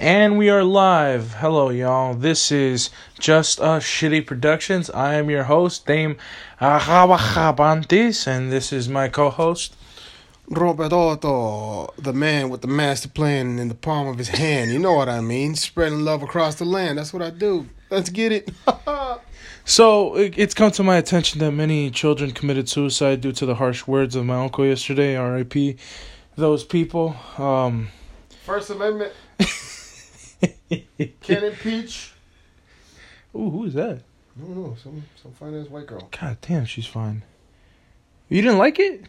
And we are live. Hello, y'all. This is Just Us Shitty Productions. I am your host, Dame Arawajabantis, and this is my co host. Roberto, the man with the master plan in the palm of his hand. You know what I mean? Spreading love across the land. That's what I do. Let's get it. So, it's come to my attention that many children committed suicide due to the harsh words of my uncle yesterday. RIP. Those people. Um, First Amendment. Can't impeach. Ooh, who is that? I don't know. Some some fine ass white girl. God damn, she's fine. You didn't like it?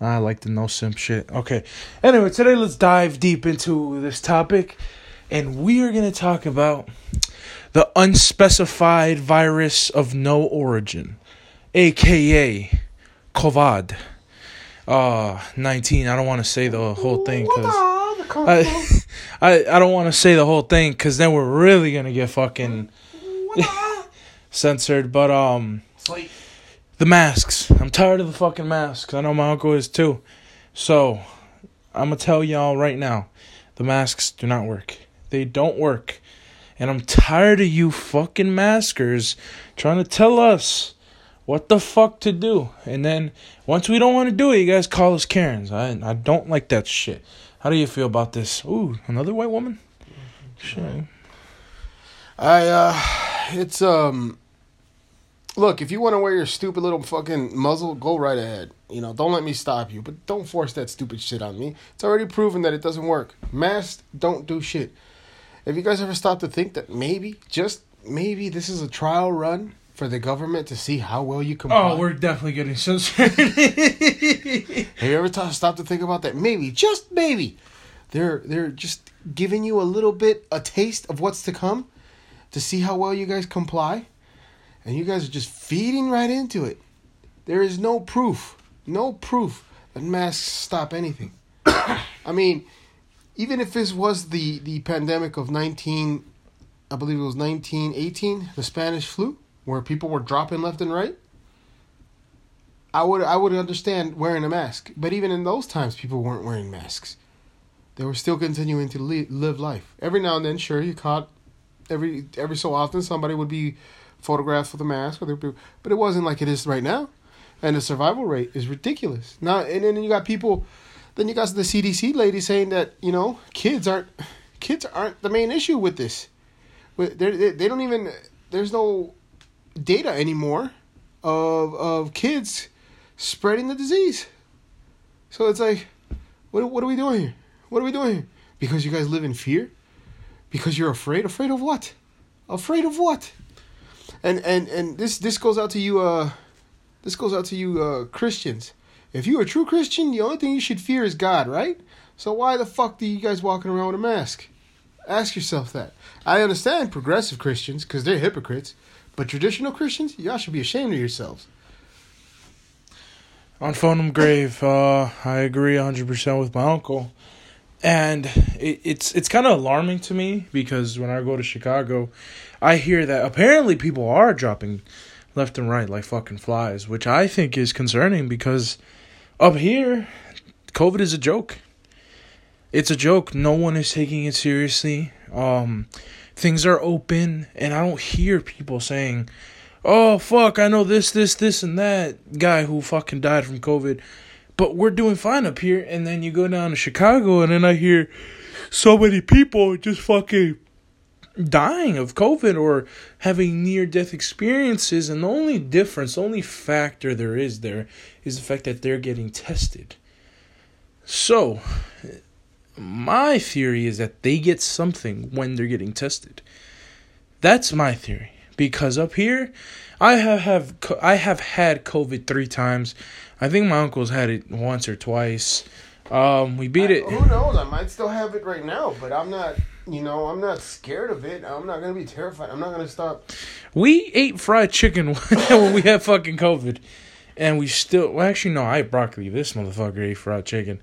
I like the no simp shit. Okay. Anyway, today let's dive deep into this topic. And we are going to talk about the unspecified virus of no origin, aka COVID uh, 19. I don't want to say the whole thing because. I, I, don't want to say the whole thing because then we're really going to get fucking censored. But, um, the masks. I'm tired of the fucking masks. I know my uncle is too. So, I'm to tell y'all right now the masks do not work. They don't work. And I'm tired of you fucking maskers trying to tell us what the fuck to do. And then once we don't want to do it, you guys call us Karens. I, I don't like that shit. How do you feel about this? Ooh, another white woman? Shit. I uh, it's um. Look, if you want to wear your stupid little fucking muzzle, go right ahead. You know, don't let me stop you, but don't force that stupid shit on me. It's already proven that it doesn't work. Masks don't do shit. Have you guys ever stopped to think that maybe, just maybe, this is a trial run for the government to see how well you comply? Oh, we're definitely getting censored. Have you ever t- stopped to think about that? Maybe, just maybe, they're they're just giving you a little bit, a taste of what's to come, to see how well you guys comply, and you guys are just feeding right into it. There is no proof, no proof that masks stop anything. I mean, even if this was the the pandemic of nineteen, I believe it was nineteen eighteen, the Spanish flu, where people were dropping left and right. I would I would understand wearing a mask, but even in those times, people weren't wearing masks. They were still continuing to li- live life. Every now and then, sure, you caught every every so often somebody would be photographed with a mask, or be- but it wasn't like it is right now, and the survival rate is ridiculous. Now, and then you got people, then you got the CDC lady saying that you know kids aren't kids aren't the main issue with this. But they they don't even there's no data anymore of of kids spreading the disease. So it's like, what what are we doing here? What are we doing here? Because you guys live in fear? Because you're afraid? Afraid of what? Afraid of what? And and and this this goes out to you uh this goes out to you uh Christians. If you're a true Christian, the only thing you should fear is God, right? So why the fuck do you guys walking around with a mask? Ask yourself that. I understand progressive Christians because they're hypocrites, but traditional Christians, y'all should be ashamed of yourselves. On Phonum Grave, uh, I agree 100% with my uncle. And it, it's it's kind of alarming to me because when I go to Chicago, I hear that apparently people are dropping left and right like fucking flies, which I think is concerning because up here, COVID is a joke. It's a joke. No one is taking it seriously. Um, things are open, and I don't hear people saying, "Oh fuck, I know this, this, this, and that guy who fucking died from COVID." But we're doing fine up here, and then you go down to Chicago, and then I hear so many people just fucking dying of COVID or having near death experiences, and the only difference, the only factor there is there is the fact that they're getting tested. So, my theory is that they get something when they're getting tested. That's my theory because up here, I have have I have had COVID three times. I think my uncle's had it once or twice. Um, we beat it. Who knows? I might still have it right now, but I'm not. You know, I'm not scared of it. I'm not gonna be terrified. I'm not gonna stop. We ate fried chicken when we had fucking COVID, and we still. Well, actually, no. I ate broccoli. This motherfucker ate fried chicken.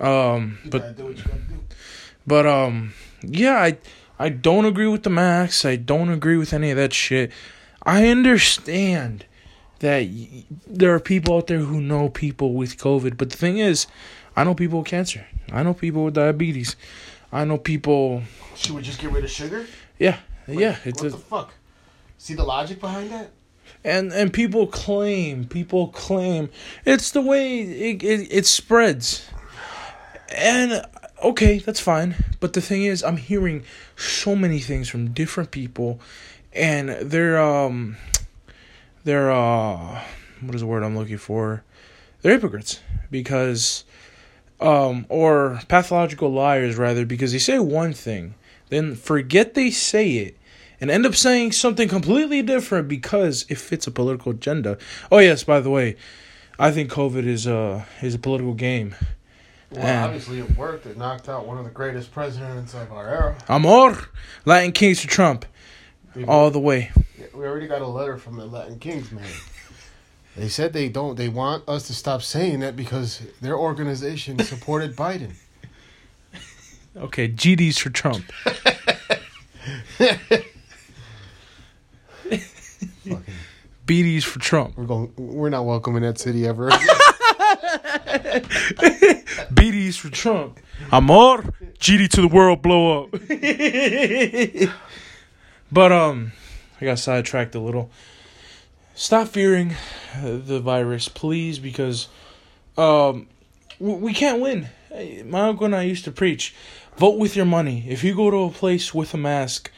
Um, You but gotta do what you gotta do. But um, yeah, I I don't agree with the max. I don't agree with any of that shit. I understand that y- there are people out there who know people with COVID, but the thing is, I know people with cancer. I know people with diabetes. I know people. Should we just get rid of sugar? Yeah, Like, yeah. It's what a, the fuck? See the logic behind that? and and people claim people claim it's the way it, it, it spreads and okay that's fine but the thing is i'm hearing so many things from different people and they're um they're uh what is the word i'm looking for they're hypocrites because um or pathological liars rather because they say one thing then forget they say it and end up saying something completely different because it fits a political agenda. Oh yes, by the way, I think COVID is a is a political game. Well, And- obviously it worked. It knocked out one of the greatest presidents of our era. Amor, Latin Kings for Trump, all the way. We already got a letter from the Latin Kings, man. They said they don't. They want us to stop saying that because their organization supported Biden. Okay, GDs for Trump. BDs for Trump. we're going. We're not welcome in that city ever. BDs for Trump. Amor, GD to the world, blow up. but um, I got sidetracked a little. Stop fearing the virus, please, because um, we can't win. My uncle and I used to preach: vote with your money. If you go to a place with a mask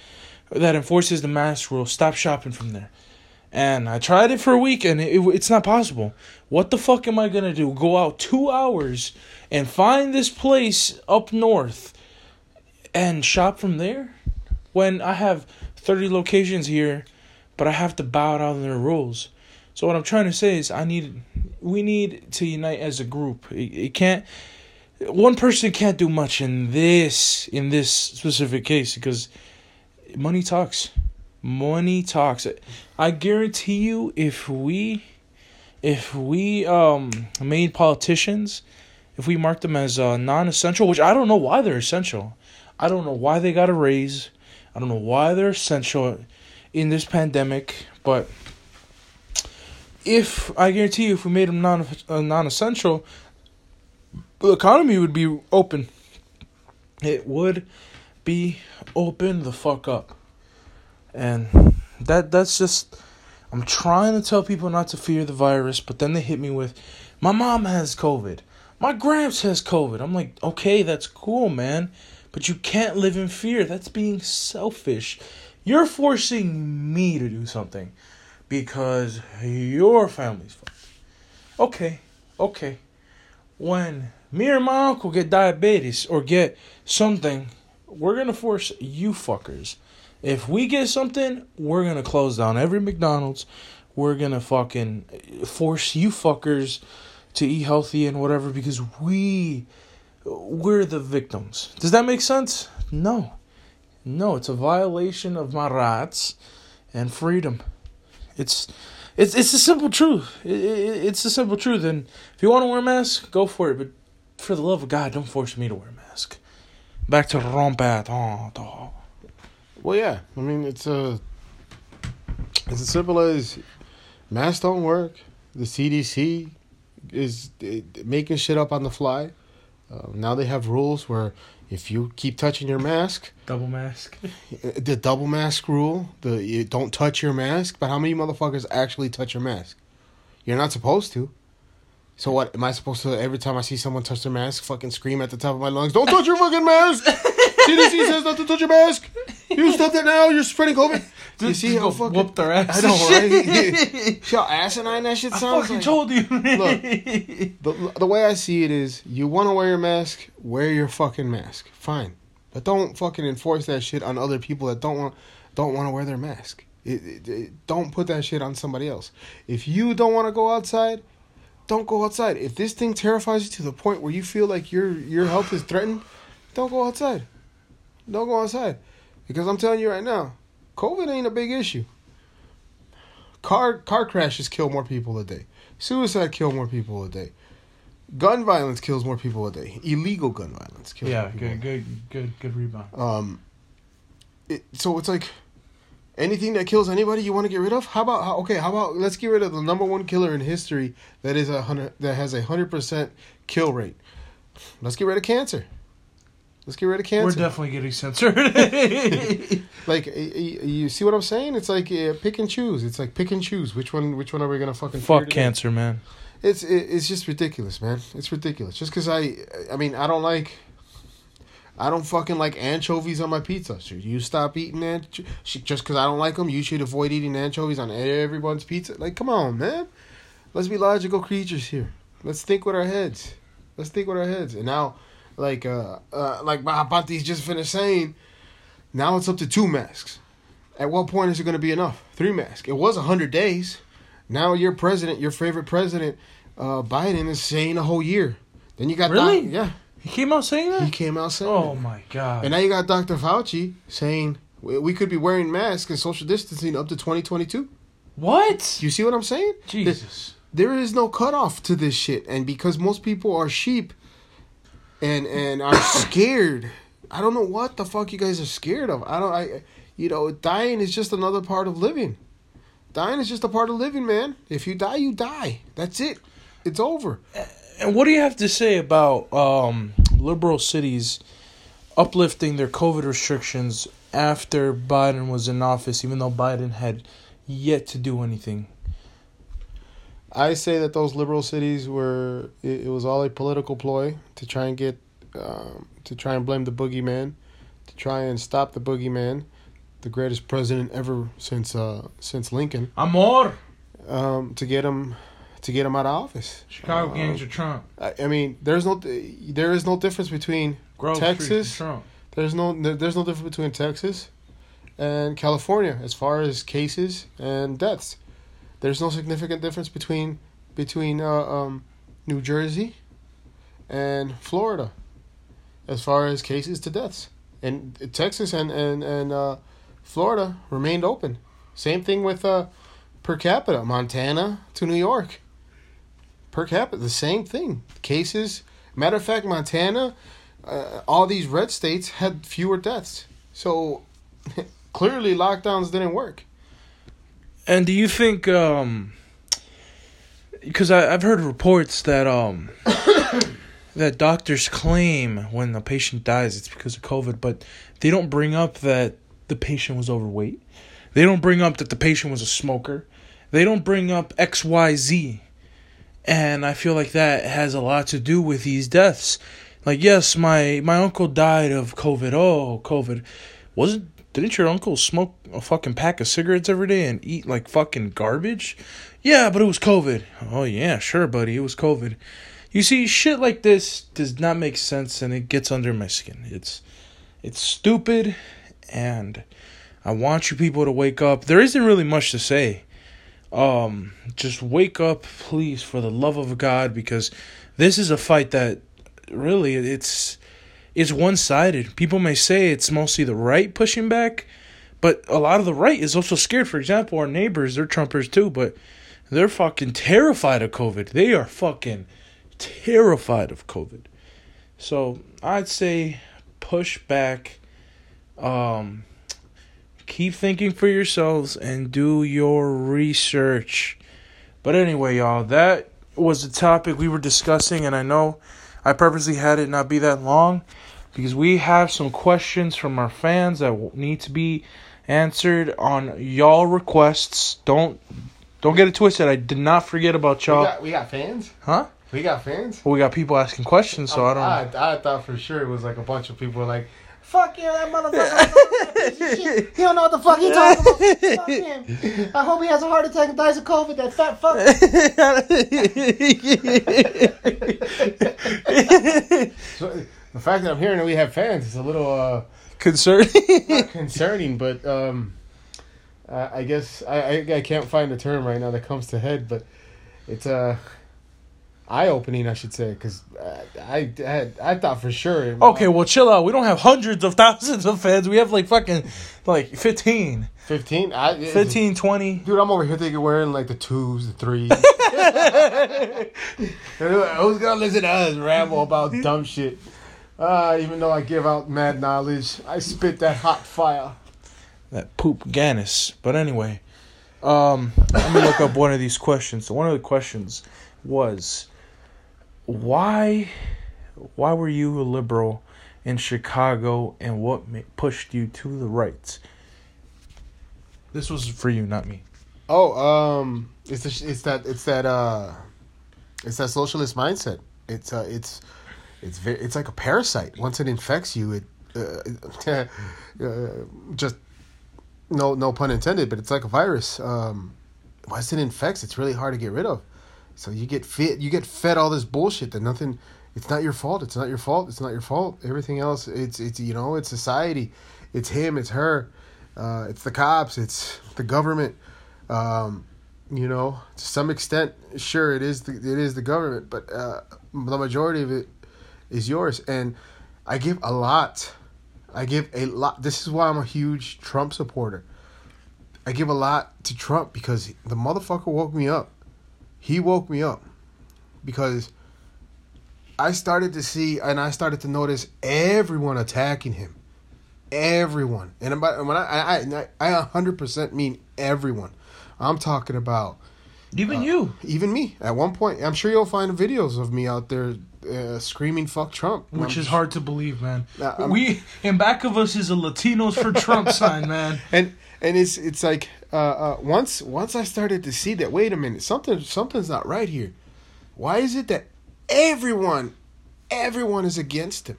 that enforces the mask rule, stop shopping from there. And I tried it for a week, and it, it's not possible. What the fuck am I gonna do? Go out two hours and find this place up north and shop from there? When I have 30 locations here, but I have to bow out of their rules. So what I'm trying to say is I need we need to unite as a group. It, it can't one person can't do much in this in this specific case because money talks. Money talks. I guarantee you if we if we um made politicians if we mark them as uh, non-essential, which I don't know why they're essential. I don't know why they got a raise. I don't know why they're essential in this pandemic, but if I guarantee you, if we made them non uh, non-essential, the economy would be open. It would be open the fuck up, and that that's just. I'm trying to tell people not to fear the virus, but then they hit me with, "My mom has COVID." My gramps has COVID. I'm like, okay, that's cool, man. But you can't live in fear. That's being selfish. You're forcing me to do something because your family's fucked. Okay, okay. When me or my uncle get diabetes or get something, we're gonna force you fuckers. If we get something, we're gonna close down every McDonald's. We're gonna fucking force you fuckers to eat healthy and whatever because we we're the victims. Does that make sense? No. No, it's a violation of my rights and freedom. It's it's it's the simple truth. It, it, it's the simple truth and if you want to wear a mask, go for it, but for the love of God, don't force me to wear a mask. Back to Rompat. Ah, Well, yeah. I mean, it's a. It's as simple as masks don't work. The CDC is making shit up on the fly. Uh, now they have rules where if you keep touching your mask, Double mask. the double mask rule, the you don't touch your mask. But how many motherfuckers actually touch your mask? You're not supposed to. So what? Am I supposed to every time I see someone touch their mask, fucking scream at the top of my lungs, "Don't touch your fucking mask!" CDC says not to touch your mask. You stop that now. You're spreading COVID. You see how fucking whoop their ass. I don't know, right? See how asinine that shit I sounds. fucking like? told you. Look. The, the way I see it is, you want to wear your mask, wear your fucking mask. Fine, but don't fucking enforce that shit on other people that don't want don't want to wear their mask. It, it, it- don't put that shit on somebody else. If you don't want to go outside, don't go outside. If this thing terrifies you to the point where you feel like your your health is threatened, don't go outside. Don't go outside, because I'm telling you right now, COVID ain't a big issue. Car car crashes kill more people a day. Suicide kill more people a day. Gun violence kills more people a day. Illegal gun violence kills yeah, more people. good, good, good, good rebound. Um, it, so it's like anything that kills anybody you want to get rid of. How about how, okay? How about let's get rid of the number one killer in history that is a hundred that has a hundred percent kill rate. Let's get rid of cancer. Let's get rid of cancer. We're definitely getting censored. like y- y- you see what I'm saying? It's like uh, pick and choose. It's like pick and choose. Which one? Which one are we gonna fucking Fuck cancer, man. It's it's just ridiculous, man. It's ridiculous. Just because I I mean I don't like. I don't fucking like anchovies on my pizza. Should you stop eating anchovies? Just because I don't like them, you should avoid eating anchovies on everyone's pizza. Like, come on, man. Let's be logical creatures here. Let's think with our heads. Let's think with our heads. And now, like, uh, uh like Mahapanti's just finished saying, now it's up to two masks. At what point is it going to be enough? Three masks. It was hundred days. Now your president, your favorite president, uh, Biden is saying a whole year. Then you got Really? Doc- yeah. He came out saying that. He came out saying. Oh it. my god. And now you got Dr. Fauci saying we we could be wearing masks and social distancing up to 2022. what? You see what I'm saying? Jesus. There is no cutoff to this shit, and because most people are sheep and and are scared, I don't know what the fuck you guys are scared of. I don't. I, you know, dying is just another part of living. Dying is just a part of living, man. If you die, you die. That's it. It's over. And what do you have to say about um, liberal cities uplifting their COVID restrictions after Biden was in office, even though Biden had yet to do anything? I say that those liberal cities were it, it was all a political ploy to try and get um, to try and blame the boogeyman, to try and stop the boogeyman, the greatest president ever since uh, since Lincoln, Amor. um, to get him to get him out of office. Chicago Um, gangs are Trump. I, I mean, there's no there is no difference between Grove Texas? Trump. there's no there's no difference between Texas and California as far as cases and deaths. There's no significant difference between between uh, um, New Jersey and Florida as far as cases to deaths. And Texas and and and uh, Florida remained open. Same thing with uh, per capita, Montana to New York. Per capita, the same thing. Cases. Matter of fact, Montana, uh, all these red states had fewer deaths. So clearly, lockdowns didn't work. And do you think um because I've heard reports that um that doctors claim when a patient dies it's because of COVID, but they don't bring up that the patient was overweight. They don't bring up that the patient was a smoker. They don't bring up XYZ. And I feel like that has a lot to do with these deaths. Like yes, my my uncle died of COVID. Oh, COVID. Wasn't didn't your uncle smoke a fucking pack of cigarettes every day and eat like fucking garbage? Yeah, but it was COVID. Oh yeah, sure, buddy, it was COVID. You see, shit like this does not make sense and it gets under my skin. It's it's stupid and I want you people to wake up. There isn't really much to say. Um just wake up please for the love of God because this is a fight that really it's it's one-sided. People may say it's mostly the right pushing back, but a lot of the right is also scared. For example, our neighbors, they're Trumpers too, but they're fucking terrified of COVID. They are fucking terrified of COVID. So I'd say push back. Um, keep thinking for yourselves and do your research. But anyway, y'all, that was the topic we were discussing, and I know I purposely had it not be that long because we have some questions from our fans that need to be answered on y'all requests. Don't don't get it twisted. I did not forget about y'all. got, we got fans. Huh? We got fans. Well, we got people asking questions, so um, I don't. I, I thought for sure it was like a bunch of people like, "Fuck you, that motherfucker! he don't know what the fuck he talking about. Fuck him. I hope he has a heart attack and dies of COVID. That fat fuck." So, the fact that I'm hearing that we have fans is a little uh, Concerning. concerning, but um, uh, I guess I, I I can't find a term right now that comes to head, but it's uh, eye opening, I should say, because I had I thought for sure. it- okay, well, chill out. We don't have hundreds of thousands of fans. We have like fucking like 15, fifteen. I, 15, 20. Dude, I'm over here thinking wearing like the twos, the threes. Who's gonna listen to us ramble about dumb shit? Uh, even though I give out mad knowledge, I spit that hot fire. That poop Gannis. But anyway, um, let me look up one of these questions. So one of the questions was, why, why were you a liberal in Chicago and what pushed you to the right? This was for you, not me. Oh, um, it's the, it's that it's that uh, it's that socialist mindset. It's uh, it's it's very it's like a parasite. Once it infects you, it uh, uh, just no no pun intended, but it's like a virus. Um, once it infects, it's really hard to get rid of. So you get fit, you get fed all this bullshit that nothing. It's not your fault. It's not your fault. It's not your fault. Everything else, it's it's you know, it's society, it's him, it's her, uh, it's the cops, it's the government. Um, you know, to some extent, sure it is the it is the government, but uh, the majority of it is yours. And I give a lot. I give a lot. This is why I'm a huge Trump supporter. I give a lot to Trump because the motherfucker woke me up. He woke me up because I started to see and I started to notice everyone attacking him. Everyone. And about when I I I 100% mean everyone. I'm talking about even uh, you, even me. At one point, I'm sure you'll find videos of me out there uh, screaming "fuck Trump," which I'm, is hard to believe, man. Uh, we in back of us is a Latinos for Trump sign, man. And and it's it's like uh, uh, once once I started to see that. Wait a minute, something something's not right here. Why is it that everyone, everyone is against him?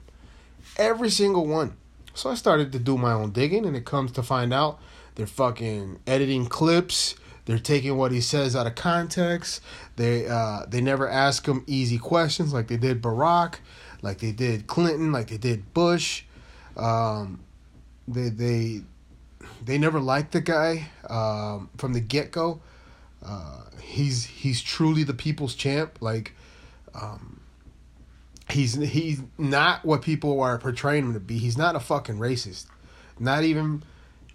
Every single one. So I started to do my own digging, and it comes to find out they're fucking editing clips they're taking what he says out of context. They uh, they never ask him easy questions like they did Barack, like they did Clinton, like they did Bush. Um, they they they never liked the guy um, from the get go. Uh, he's he's truly the people's champ. Like um, he's he's not what people are portraying him to be. He's not a fucking racist. Not even.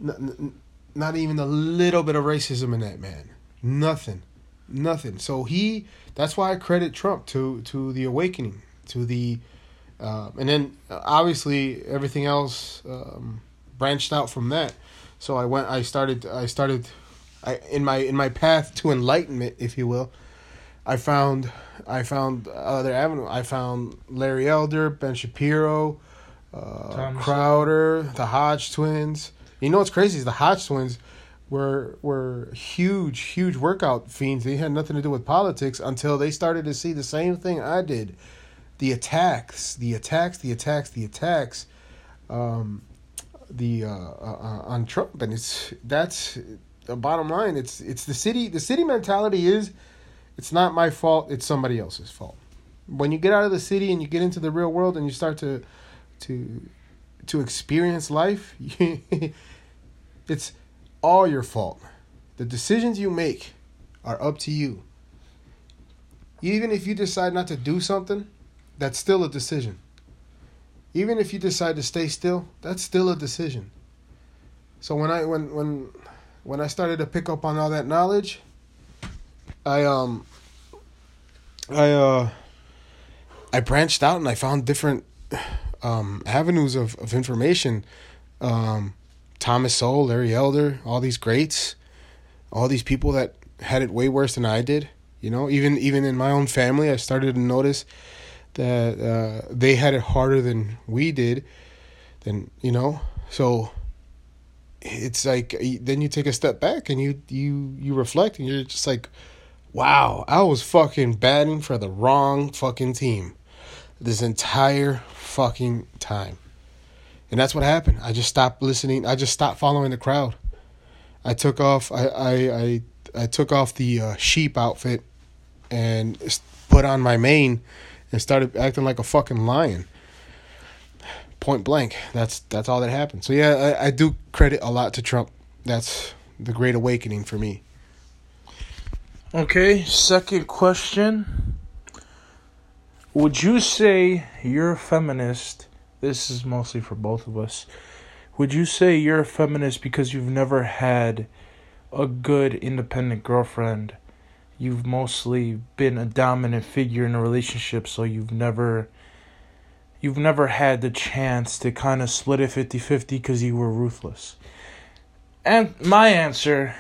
N- not even a little bit of racism in that man. Nothing. Nothing. So he that's why I credit Trump to to the awakening, to the uh, and then obviously everything else um, branched out from that. So I went I started I started I in my in my path to enlightenment, if you will. I found I found other avenue. I found Larry Elder, Ben Shapiro, uh, Crowder, the Hodge twins. You know what's crazy is the Hodge twins were were huge, huge workout fiends. They had nothing to do with politics until they started to see the same thing I did. The attacks, the attacks, the attacks, the attacks, um, the uh, uh, uh on Trump, and it's that's the bottom line. It's it's the city. The city mentality is, it's not my fault. It's somebody else's fault. When you get out of the city and you get into the real world and you start to to to experience life, It's all your fault. The decisions you make are up to you. Even if you decide not to do something, that's still a decision. Even if you decide to stay still, that's still a decision. So when I when when when I started to pick up on all that knowledge, I um I uh I branched out and I found different um avenues of, of information um Thomas Sowell, Larry Elder, all these greats, all these people that had it way worse than I did. You know, even even in my own family, I started to notice that uh, they had it harder than we did. Then you know, so it's like then you take a step back and you you you reflect and you're just like, wow, I was fucking batting for the wrong fucking team this entire fucking time. And that's what happened. I just stopped listening. I just stopped following the crowd. I took off. I I I, I took off the uh, sheep outfit and put on my mane and started acting like a fucking lion. Point blank. That's that's all that happened. So yeah, I, I do credit a lot to Trump. That's the great awakening for me. Okay, second question. Would you say you're a feminist this is mostly for both of us. Would you say you're a feminist because you've never had a good independent girlfriend? You've mostly been a dominant figure in a relationship, so you've never you've never had the chance to kind of split it 50-50 because you were ruthless. And my answer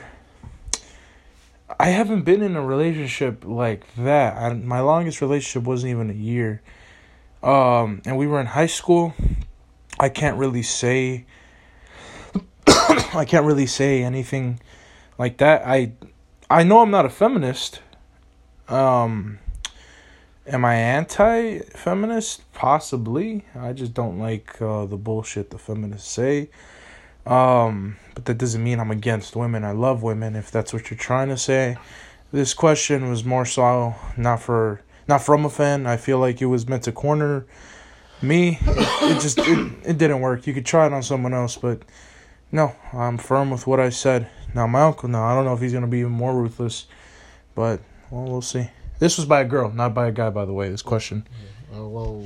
I haven't been in a relationship like that. I, my longest relationship wasn't even a year. Um, and we were in high school, I can't really say I can't really say anything like that. I I know I'm not a feminist. Um am I anti-feminist? Possibly. I just don't like uh, the bullshit the feminists say. Um but that doesn't mean I'm against women. I love women if that's what you're trying to say. This question was more so not for not from a fan. I feel like it was meant to corner me. It, it just it, it didn't work. You could try it on someone else, but no, I'm firm with what I said. Now my uncle, no, I don't know if he's gonna be even more ruthless, but well, we'll see. This was by a girl, not by a guy, by the way. This question. Uh, well,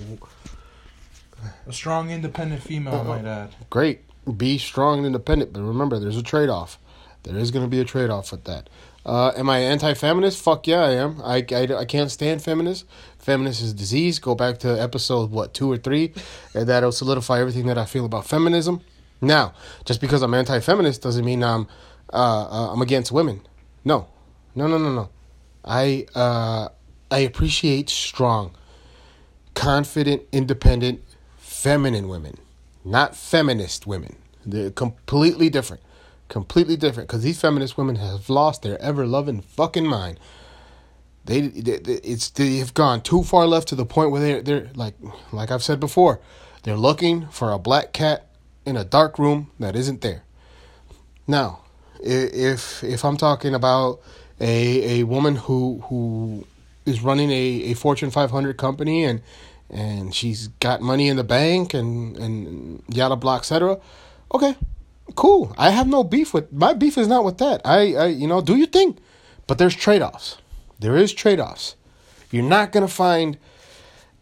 A strong, independent female, I might add. great. Be strong and independent, but remember, there's a trade off. There is going to be a trade off with that. Uh, am I anti feminist? Fuck yeah, I am. I, I, I can't stand feminists. Feminist is disease. Go back to episode, what, two or three, and that'll solidify everything that I feel about feminism. Now, just because I'm anti feminist doesn't mean I'm, uh, uh, I'm against women. No. No, no, no, no. I, uh, I appreciate strong, confident, independent, feminine women, not feminist women. They're completely different. Completely different. Because these feminist women have lost their ever loving fucking mind. They, they, it's they have gone too far left to the point where they're they're like like I've said before, they're looking for a black cat in a dark room that isn't there. Now, if if I'm talking about a a woman who who is running a, a Fortune 500 company and and she's got money in the bank and and yada blah etc. Okay, cool. I have no beef with my beef is not with that. I I you know do your thing, but there's trade offs. There is trade offs. You're not gonna find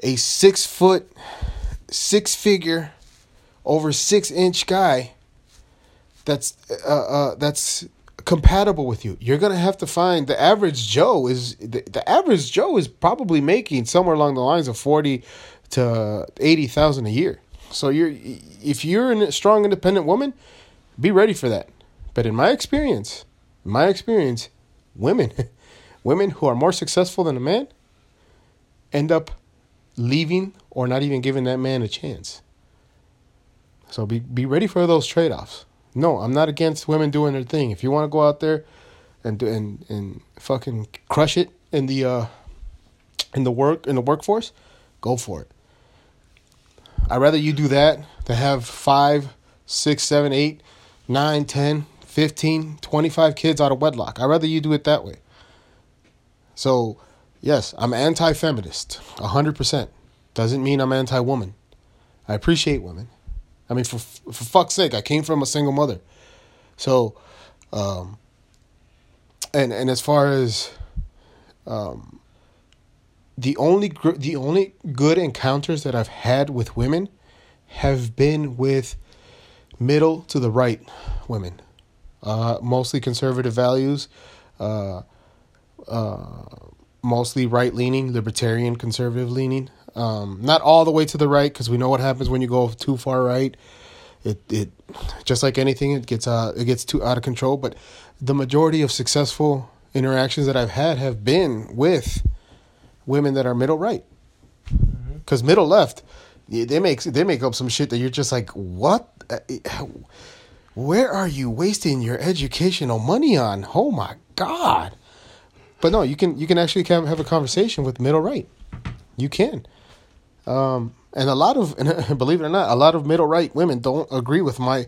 a six foot, six figure, over six inch guy that's uh, uh that's compatible with you. You're gonna have to find the average Joe is the, the average Joe is probably making somewhere along the lines of forty to eighty thousand a year. So you're if you're a strong independent woman, be ready for that. But in my experience, in my experience, women women who are more successful than a man end up leaving or not even giving that man a chance. So be be ready for those trade offs. No, I'm not against women doing their thing. If you want to go out there and and and fucking crush it in the uh in the work in the workforce, go for it. I'd rather you do that than have five, six, seven, eight, nine, ten, fifteen, twenty-five kids out of wedlock. I'd rather you do it that way. So, yes, I'm anti feminist, 100%. Doesn't mean I'm anti woman. I appreciate women. I mean, for, for fuck's sake, I came from a single mother. So, um, and, and as far as, um, the only gr- the only good encounters that I've had with women have been with middle to the right women, uh, mostly conservative values, uh, uh, mostly right leaning, libertarian, conservative leaning. Um, not all the way to the right because we know what happens when you go too far right. It it just like anything, it gets uh it gets too out of control. But the majority of successful interactions that I've had have been with women that are middle right. Because middle left, they make they make up some shit that you're just like, what? Where are you wasting your educational money on? Oh my god! But no, you can you can actually have a conversation with middle right. You can, um, and a lot of and believe it or not, a lot of middle right women don't agree with my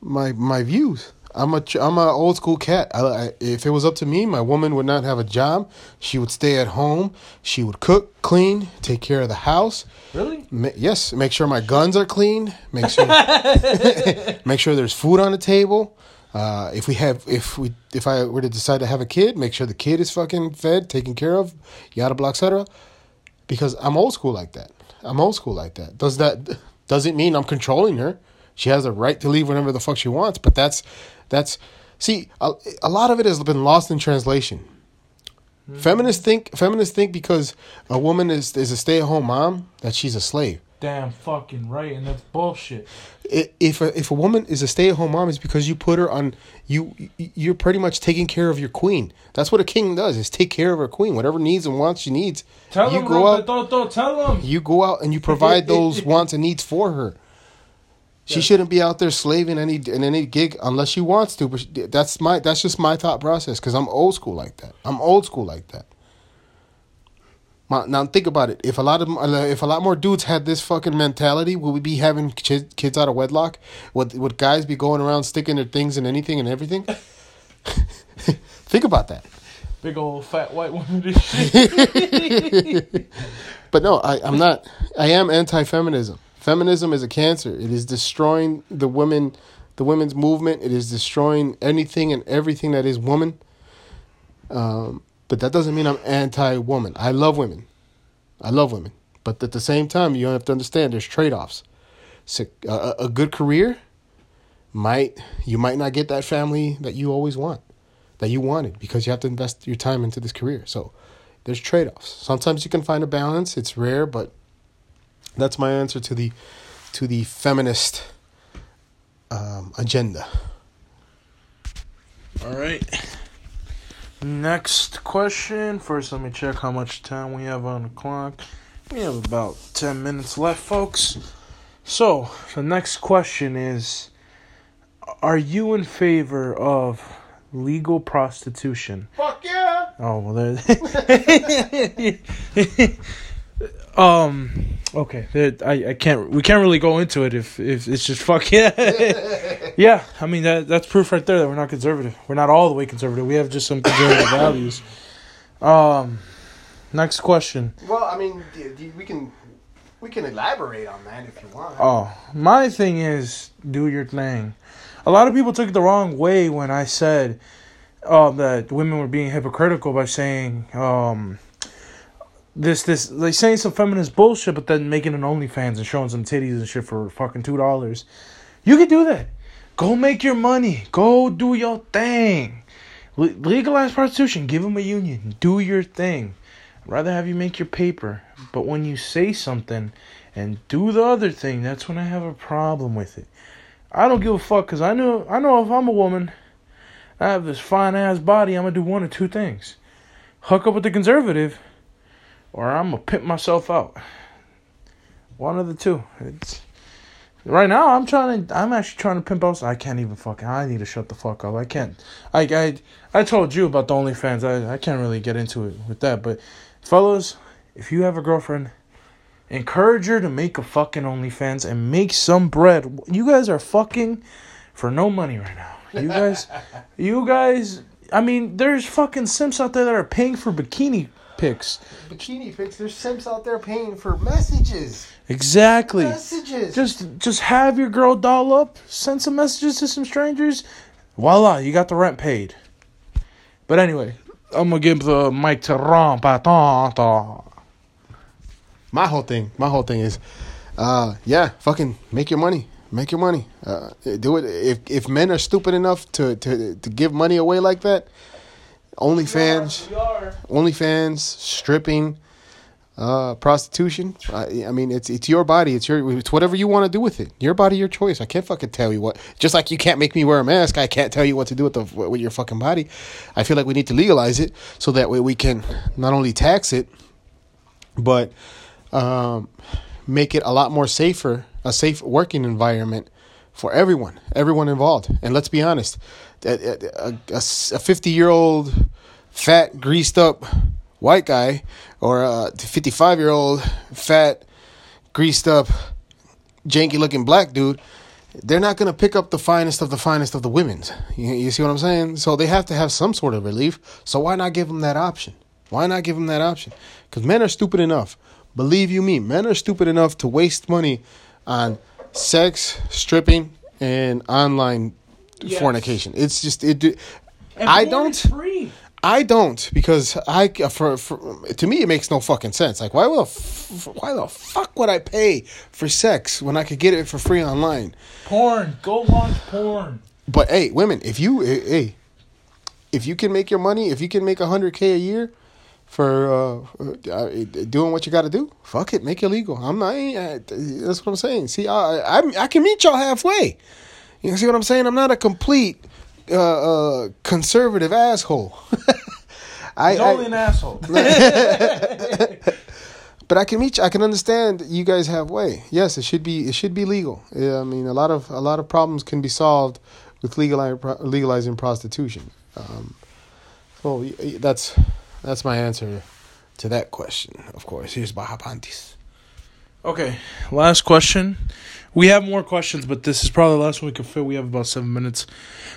my my views. I'm a I'm a old school cat. I, I, if it was up to me, my woman would not have a job. She would stay at home. She would cook, clean, take care of the house. Really? Ma- yes, make sure my guns are clean. Make sure make sure there's food on the table. Uh, if we have if we if I were to decide to have a kid, make sure the kid is fucking fed, taken care of, yada blah etc. Because I'm old school like that. I'm old school like that. Does that doesn't mean I'm controlling her. She has a right to leave whenever the fuck she wants. But that's that's see a, a lot of it has been lost in translation. Hmm. Feminists think feminists think because a woman is is a stay at home mom that she's a slave. Damn fucking right, and that's bullshit. If a, if a woman is a stay at home mom, it's because you put her on you. You're pretty much taking care of your queen. That's what a king does: is take care of her queen. Whatever needs and wants she needs. Tell you him, go out. Toto, tell him. You go out and you provide those wants and needs for her. She shouldn't be out there slaving any in any gig unless she wants to. But that's my that's just my thought process because I'm old school like that. I'm old school like that. My, now think about it. If a lot of if a lot more dudes had this fucking mentality, would we be having kids, kids out of wedlock? Would would guys be going around sticking their things in anything and everything? think about that. Big old fat white woman. But no, I, I'm not. I am anti-feminism. Feminism is a cancer. It is destroying the women, the women's movement. It is destroying anything and everything that is woman. Um, but that doesn't mean I'm anti-woman. I love women. I love women. But at the same time, you have to understand there's trade-offs. So, a, a good career might you might not get that family that you always want, that you wanted because you have to invest your time into this career. So there's trade-offs. Sometimes you can find a balance. It's rare, but that's my answer to the to the feminist um, agenda. All right. Next question. First, let me check how much time we have on the clock. We have about 10 minutes left, folks. So, the next question is Are you in favor of legal prostitution? Fuck yeah! Oh, well, there. um, okay. I, I can't, we can't really go into it if, if it's just fuck yeah. yeah, I mean, that that's proof right there that we're not conservative. We're not all the way conservative. We have just some conservative values. Um, next question. Well, I mean, we can we can elaborate on that if you want. Oh, my thing is do your thing. A lot of people took it the wrong way when I said um, that women were being hypocritical by saying um, this this like saying some feminist bullshit, but then making an OnlyFans and showing some titties and shit for fucking two dollars. You could do that. Go make your money. Go do your thing. Le- legalize prostitution. Give them a union. Do your thing. I'd rather have you make your paper. But when you say something and do the other thing, that's when I have a problem with it. I don't give a fuck because I know I know if I'm a woman, I have this fine ass body. I'm gonna do one or two things: hook up with the conservative, or I'm gonna pimp myself out. One of the two. It's right now. I'm trying to. I'm actually trying to pimp out. I can't even fucking. I need to shut the fuck up. I can't. I I I told you about the OnlyFans. I I can't really get into it with that. But fellas, if you have a girlfriend encourage her to make a fucking OnlyFans and make some bread. You guys are fucking for no money right now. You guys, you guys. I mean, there's fucking simps out there that are paying for bikini pics. Bikini pics. There's simps out there paying for messages. Exactly. Messages. Just, just have your girl doll up. Send some messages to some strangers. Voila, you got the rent paid. But anyway, I'm gonna give the mic to Ron Patton. my whole thing. My whole thing is, uh, yeah, fucking make your money. Make your money. Uh, do it. If if men are stupid enough to to to give money away like that, OnlyFans. OnlyFans, stripping, uh, prostitution. I, I mean, it's it's your body. It's your it's whatever you want to do with it. Your body, your choice. I can't fucking tell you what. Just like you can't make me wear a mask, I can't tell you what to do with the with your fucking body. I feel like we need to legalize it so that way we can not only tax it, but um, make it a lot more safer, a safe working environment for everyone, everyone involved. And let's be honest, a fifty year old fat greased up white guy or a fifty five year old fat greased up janky looking black dude. They're not gonna pick up the finest of the finest of the women's. You, you see what I'm saying? So they have to have some sort of relief. So why not give them that option? Why not give them that option? Because men are stupid enough. Believe you me, men are stupid enough to waste money on sex, stripping, and online Yes. fornication. It's just it. And I don't. free. I don't because I for, for to me it makes no fucking sense. Like why the f- why the fuck would I pay for sex when I could get it for free online? Porn. Go watch porn. But hey, women, if you hey, if you can make your money, if you can make a hundred k a year for uh, uh, doing what you got to do, fuck it, make it legal. I'm not. Uh, that's what I'm saying. See, I I, I can meet y'all halfway. You see what I'm saying? I'm not a complete uh, uh, conservative asshole. I, He's I- only an asshole. but I can meet. I can understand you guys have way. Yes, it should be. It should be legal. Yeah, I mean, a lot of a lot of problems can be solved with legalizing legalizing prostitution. Um, so that's that's my answer to that question. Of course, here's Baja Panties. Okay, last question. We have more questions, but this is probably the last one we can fit. We have about seven minutes.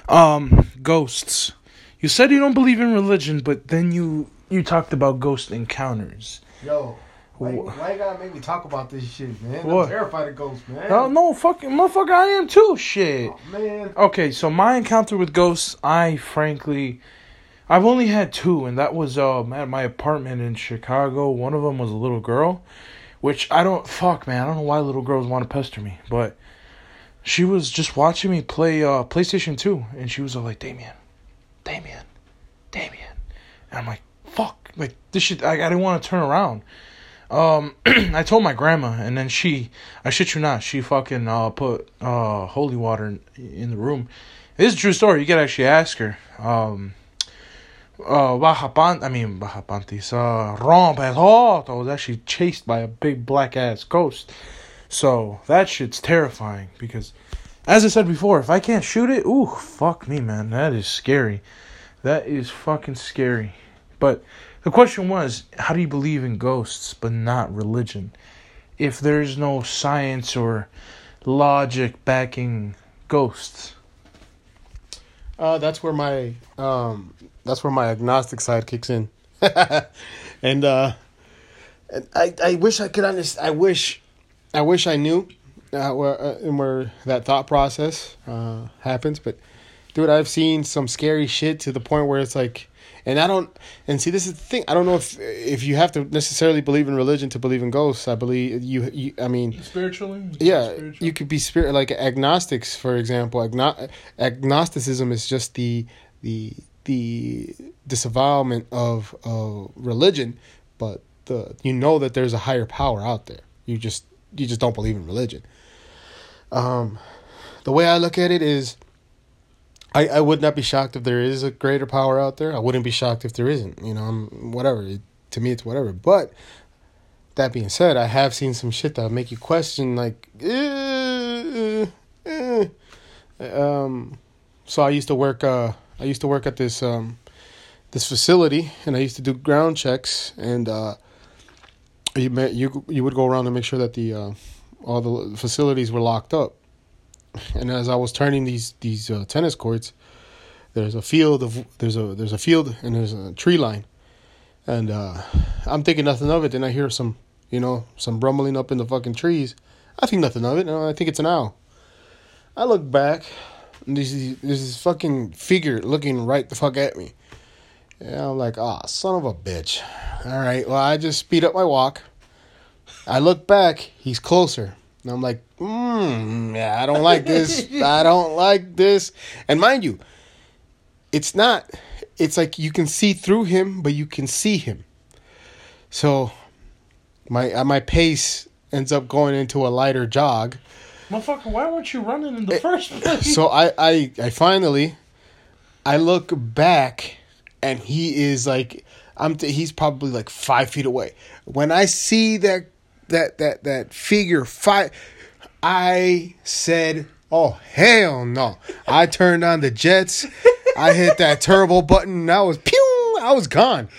Um, ghosts. You said you don't believe in religion, but then you you talked about ghost encounters. Yo, why, why you gotta make me talk about this shit, man? What? I'm terrified of ghosts, man. No, no, fucking motherfucker, I am too. Shit. Oh, man. Okay, so my encounter with ghosts, I frankly, I've only had two, and that was um at my apartment in Chicago. One of them was a little girl, which I don't fuck, man. I don't know why little girls want to pester me, but she was just watching me play uh PlayStation Two, and she was all like, "Damien, Damien, Damien," and I'm like, "Fuck!" Like this shit, I, I didn't want to turn around. Um, I told my grandma, and then she, I shit you not, she fucking uh put uh holy water in, in the room. This is a true story. You can actually ask her. Um, uh, Baja Pan, I mean Baja Pantis, uh, Rompejoto was actually chased by a big black ass ghost. So that shit's terrifying because, as I said before, if I can't shoot it, ooh, fuck me, man, that is scary. That is fucking scary. But the question was, how do you believe in ghosts but not religion? If there's no science or logic backing ghosts. Uh, that's where my um, that's where my agnostic side kicks in, and uh, and I I wish I could understand. I wish I wish I knew uh, where uh, where that thought process uh, happens, but dude, I've seen some scary shit to the point where it's like and I don't and see this is the thing. I don't know if if you have to necessarily believe in religion to believe in ghosts. I believe you. you I mean, spiritually. Yeah, you could be spirit like agnostics, for example. Agno- agnosticism is just the the the disavowalment of religion, but the you know that there's a higher power out there. You just you just don't believe in religion. Um, the way I look at it is I, I would not be shocked if there is a greater power out there. I wouldn't be shocked if there isn't. You know, I'm whatever. It, to me, it's whatever. But that being said, I have seen some shit that make you question, like, eh, eh, eh. um. So I used to work. Uh, I used to work at this um, this facility, and I used to do ground checks, and uh, you you you would go around and make sure that the uh, all the facilities were locked up and as I was turning these these uh, tennis courts, there's a field of there's a there's a field and there's a tree line, and uh, I'm thinking nothing of it. Then I hear some you know some rumbling up in the fucking trees. I think nothing of it. I think it's an owl. I look back, this is this is fucking figure looking right the fuck at me. And I'm like, ah, oh, son of a bitch. All right, well, I just speed up my walk. I look back, he's closer. And I'm like, mm, yeah, I don't like this. I don't like this. And mind you, it's not, it's like you can see through him, but you can see him. So my uh, my pace ends up going into a lighter jog. Motherfucker, why weren't you running in the eh, first place? So I, I, I finally, I look back, and he is like, I'm. T- he's probably like five feet away. When I see that that that that figure five, I said, "Oh hell no!" I turned on the jets. I hit that turbo button. And I was pew. I was gone.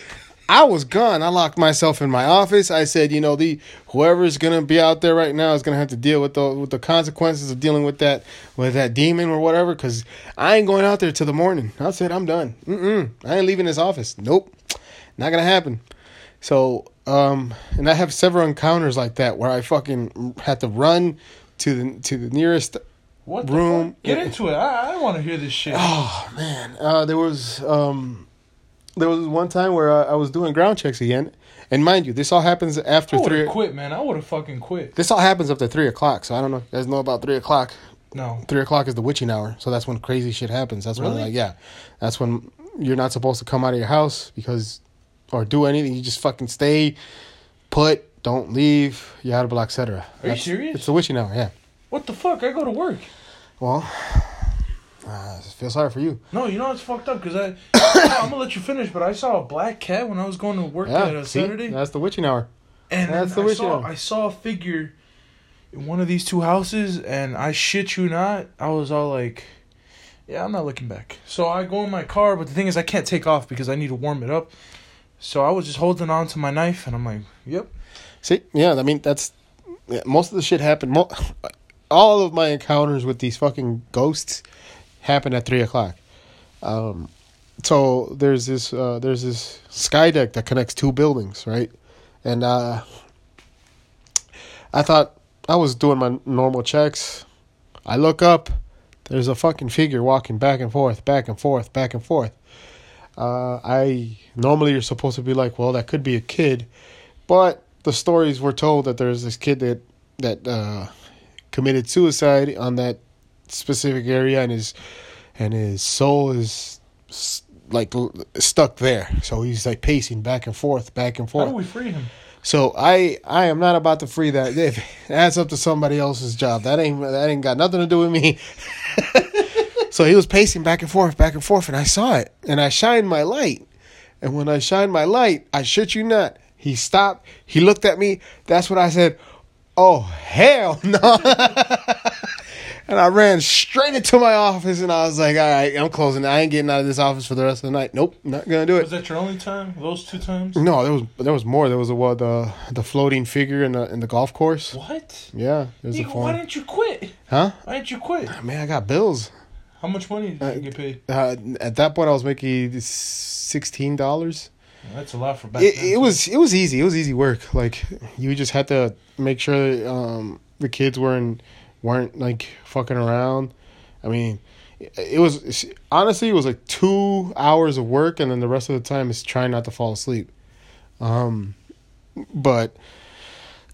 I was gone. I locked myself in my office. I said, you know, the whoever's gonna be out there right now is gonna have to deal with the with the consequences of dealing with that with that demon or whatever. Cause I ain't going out there till the morning. I said I'm done. Mm-mm. I ain't leaving this office. Nope, not gonna happen. So um, and I have several encounters like that where I fucking had to run to the to the nearest what the room. Get into it. I, I want to hear this shit. Oh man, uh, there was um, there was one time where I, I, was doing ground checks again, and mind you, this all happens after I three. Quit, man. I would have fucking quit. This all happens after three o'clock. So I don't know. You guys know about three o'clock? No. Three o'clock is the witching hour, so that's when crazy shit happens. That's really? when like yeah, that's when you're not supposed to come out of your house because or do anything. You just fucking stay put, don't leave, yada blah, etc. Are That's, you serious? It's the witching hour, yeah. What the fuck? I go to work. Well, I feel sorry for you. No, you know it's fucked up because I, I'm gonna let you finish, but I saw a black cat when I was going to work yeah, at a see? Saturday. That's the witching hour. And That's the I wish saw you I saw a figure in one of these two houses, and I shit you not, I was all like, "Yeah, I'm not looking back." So I go in my car, but the thing is, I can't take off because I need to warm it up. So I was just holding on to my knife, and I'm like, "Yep." See, yeah, I mean that's yeah, most of the shit happened. Mo- all of my encounters with these fucking ghosts happened at three o'clock. Um, so there's this uh, there's this sky deck that connects two buildings, right? And uh, I thought I was doing my normal checks. I look up, there's a fucking figure walking back and forth, back and forth, back and forth. Uh, I normally you're supposed to be like, well, that could be a kid, but the stories were told that there's this kid that that uh, committed suicide on that specific area, and his and his soul is like stuck there. So he's like pacing back and forth, back and How forth. do we free him? So I I am not about to free that. If that's up to somebody else's job. That ain't that ain't got nothing to do with me. so he was pacing back and forth, back and forth, and I saw it, and I shined my light. And when I shined my light, I shit you not, he stopped. He looked at me. That's what I said. Oh hell no! and I ran straight into my office, and I was like, "All right, I'm closing. I ain't getting out of this office for the rest of the night. Nope, not gonna do it." Was that your only time? Those two times? No, there was there was more. There was a what the the floating figure in the in the golf course. What? Yeah, there's a Nigga, why didn't you quit? Huh? Why didn't you quit? Man, I got bills. How much money did Uh, you get paid? Uh, at that point, I was making sixteen dollars. That's a lot for back It, then. it was it was easy. It was easy work. Like you just had to make sure um, the kids weren't weren't like fucking around. I mean, it, was honestly it was like two hours of work, and then the rest of the time is trying not to fall asleep. Um, but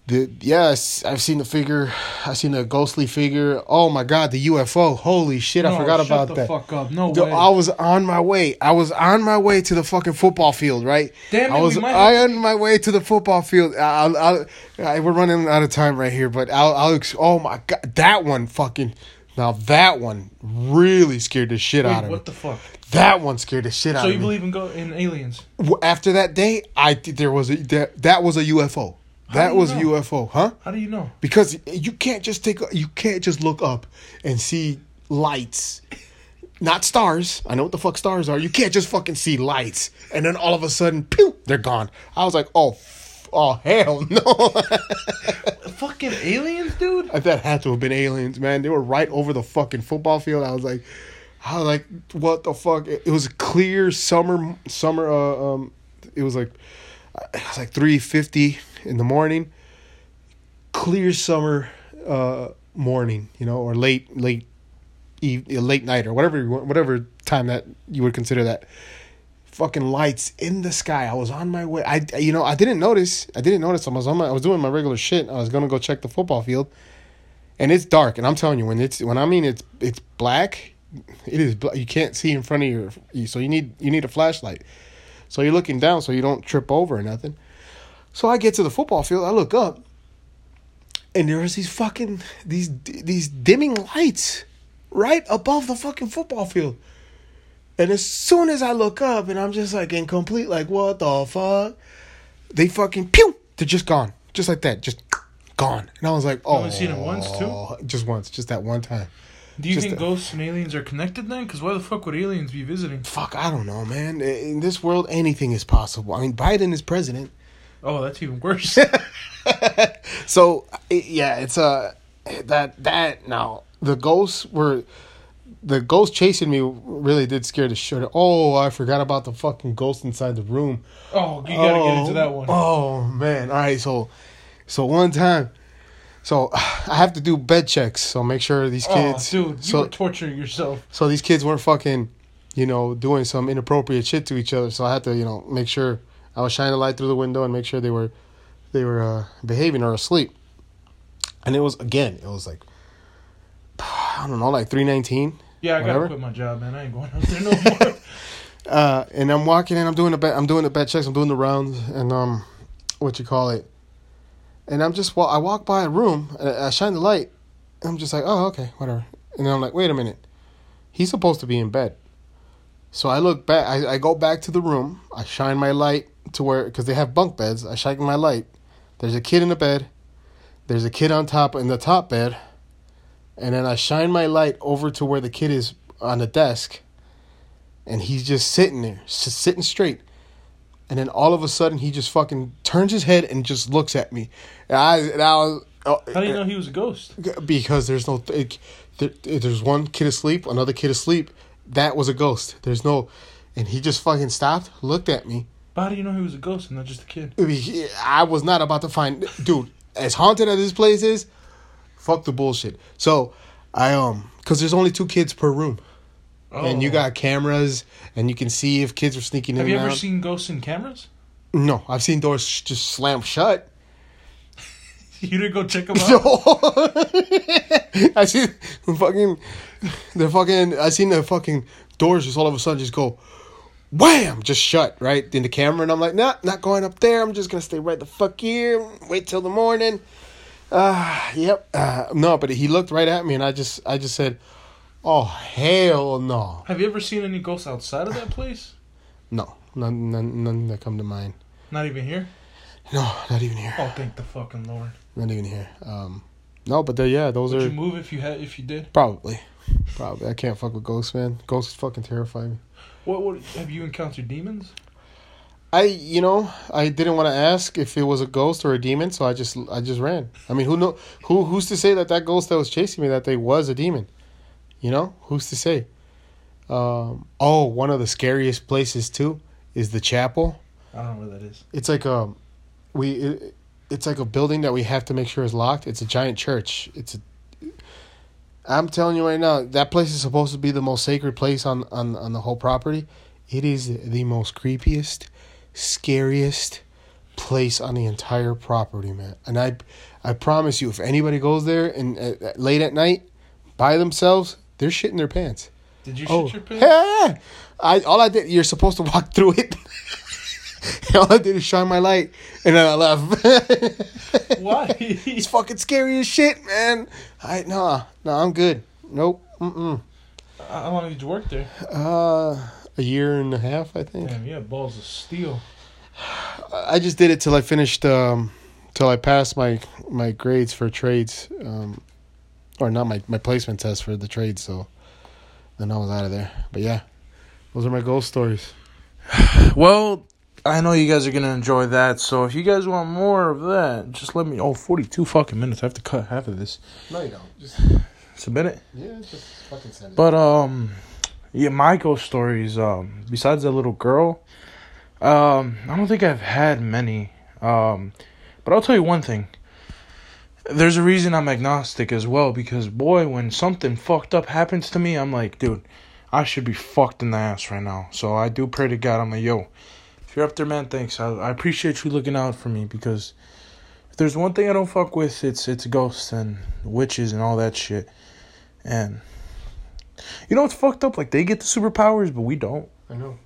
the yes, I've seen the figure. I've seen a ghostly figure. Oh my god, the UFO! Holy shit, I No, forgot shut about the that. fuck up. No Dude, way. I was on my way. I was on my way to the fucking football field, right? Damn it, I was we might I have- on my way to the football field. I'll, I'll, I, we're running out of time right here, but I'll, I'll. Oh my god, that one fucking. Now that one really scared the shit Wait, out of me. what the fuck? that one scared the shit out of me. So you believe in go in aliens? After that day, I there was a that, that was a UFO. How That was know? UFO, huh? How do you know? Because you can't just take a, you can't just look up and see lights. Not stars. I know what the fuck stars are. You can't just fucking see lights and then all of a sudden, pew, they're gone. I was like, oh, f- oh hell no. Fucking aliens, dude. that had to have been aliens, man. They were right over the fucking football field. I was like, I was like, what the fuck? It, it was a clear summer, summer. Uh, um, it was like, it was like three fifty in the morning. Clear summer, uh, morning, you know, or late, late, eve, late night, or whatever, whatever time that you would consider that. Fucking lights in the sky. I was on my way. I, you know, I didn't notice. I didn't notice. I was on my. I was doing my regular shit. I was gonna go check the football field and it's dark and i'm telling you when it's when i mean it's it's black it is bla- you can't see in front of your you- so you need you need a flashlight so you're looking down so you don't trip over or nothing so i get to the football field i look up and there's these fucking these these dimming lights right above the fucking football field. And as soon as i look up and i'm just like incomplete, like what the fuck? They fucking pew! They're just gone. Just like that. Just gone. And i was like oh only seen it once, too? just once. Just that one time. Do you Just think ghosts and aliens are connected then? Because why the fuck would aliens be visiting? fuck i don't know man. In this world anything is possible. I mean biden is president Oh, that's even worse. so it, yeah it's uh that that now the ghosts were the ghost chasing me really did scare the shit oh i forgot about the fucking ghost inside the room oh, you gotta get into that one. Oh man! All right, so so one time, so I have to do bed checks. So make sure these kids. Oh, kids. dude, you so were torturing yourself. so these kids weren't fucking, you know, doing some inappropriate shit to each other. So I had to, you know, make sure I was shining a light through the window and make sure they were, they were uh, behaving or asleep. And it was again, it was like, I don't know, like three nineteen. Yeah, I Whatever. gotta quit my job, man. I ain't going out there no more. uh, and I'm walking in. I'm doing the bed. I'm doing the bed checks. I'm doing the rounds, and um, what you call it? And I'm just well, I walk by a room. And I shine the light. And I'm just like, oh, okay, whatever. And then I'm like, wait a minute, he's supposed to be in bed. So I look back. I, I go back to the room. I shine my light to where because they have bunk beds. I shine my light There's a kid in the bed. There's a kid on top in the top bed. And then I shine my light over to where the kid is on the desk. And he's just sitting there, just sitting straight. And then all of a sudden, he just fucking turns his head and just looks at me. And I, and I was, oh, How do you uh, know he was a ghost? because there's no it, there, there's one kid asleep another kid asleep that was a ghost there's no and he just fucking stopped looked at me But how do you know he was a ghost and not just a kid? I was not about to find dude as haunted as this place is fuck the bullshit so i um because there's only two kids per room and you Oh. got cameras and you can see if kids are sneaking Have in Have you ever out. seen ghosts in cameras? no i've seen doors sh- just slam shut You didn't go check them out. No. I see the fucking the fucking I seen the fucking doors just all of a sudden just go wham just shut right in the camera and I'm like nah not going up there I'm just gonna stay right the fuck here wait till the morning uh yep uh, no but he looked right at me and I just I just said oh hell no Have you ever seen any ghosts outside of that place? no none none, none that come to mind Not even here. no not even here Oh, thank the fucking lord. Not even here um no but they yeah those Would are you move if you had if you did? Probably. Probably. I can't fuck with ghosts, man. Ghosts fucking terrify me. What what have you encountered demons? I, you know, I didn't want to ask if it was a ghost or a demon, so I just, I just ran. I mean, who know, who, who's to say that that ghost that was chasing me that they was a demon? You know, who's to say? Um, oh, one of the scariest places too is the chapel. I don't know where that is. It's like a, we, it, it's like a building that we have to make sure is locked. It's a giant church. It's a. I'm telling you right now, that place is supposed to be the most sacred place on on on the whole property. It is the most creepiest, scariest place on the entire property, man. And I, I promise you, if anybody goes there and uh, late at night by themselves, they're shitting their pants. Did you Oh, shit your pants? yeah. I all I did. You're supposed to walk through it. all I did is shine my light, and then I left. Why? it's fucking scary as shit, man. I nah, nah. I'm good. Nope. Mm-mm. How long did you work there? Uh, a year and a half, I think. Damn, you have balls of steel. I just did it till I finished. Um, till I passed my my grades for trades. Um, or not my my placement test for the trades. So then I was out of there. But yeah, those are my ghost stories. Well, I know you guys are gonna enjoy that. So if you guys want more of that, just let me. Oh, 42 fucking minutes. I have to cut half of this. No, you don't. Just a minute. yeah, just fucking send it. But um, yeah, my ghost stories. Um, besides that little girl, um, I don't think I've had many. Um, but I'll tell you one thing. There's a reason I'm agnostic as well because boy, when something fucked up happens to me, I'm like, dude, I should be fucked in the ass right now. So I do pray to God. I'm like, yo, if you're up there, man, thanks. I, I appreciate you looking out for me because if there's one thing I don't fuck with, it's it's ghosts and witches and all that shit. And you know what's fucked up? Like they get the superpowers, but we don't. I know.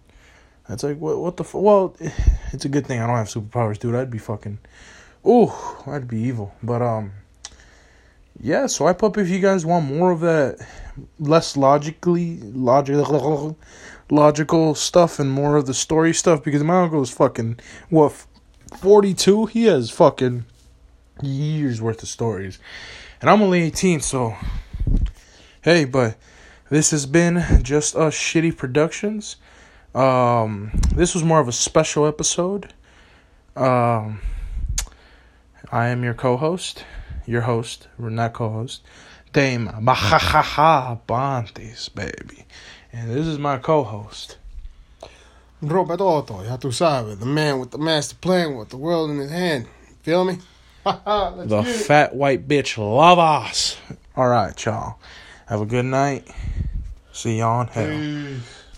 That's like what? What the? F- well, it's a good thing I don't have superpowers, dude. I'd be fucking. Ooh, I'd be evil. But um, yeah. Swipe up if you guys want more of that, less logically logical, logical stuff, and more of the story stuff. Because my uncle is fucking what, forty two. He has fucking years worth of stories, and I'm only eighteen. So, hey, but this has been just us shitty productions. Um, this was more of a special episode. Um, I am your co-host, your host, not co-host, Dame Bajajaja Bantes, baby, and this is my co-host. Roberto, ya tú sabes, the man with the master plan with the world in his hand. Feel me? Let's the fat white bitch love us. All right, y'all. Have a good night. See y'all in hell. Peace.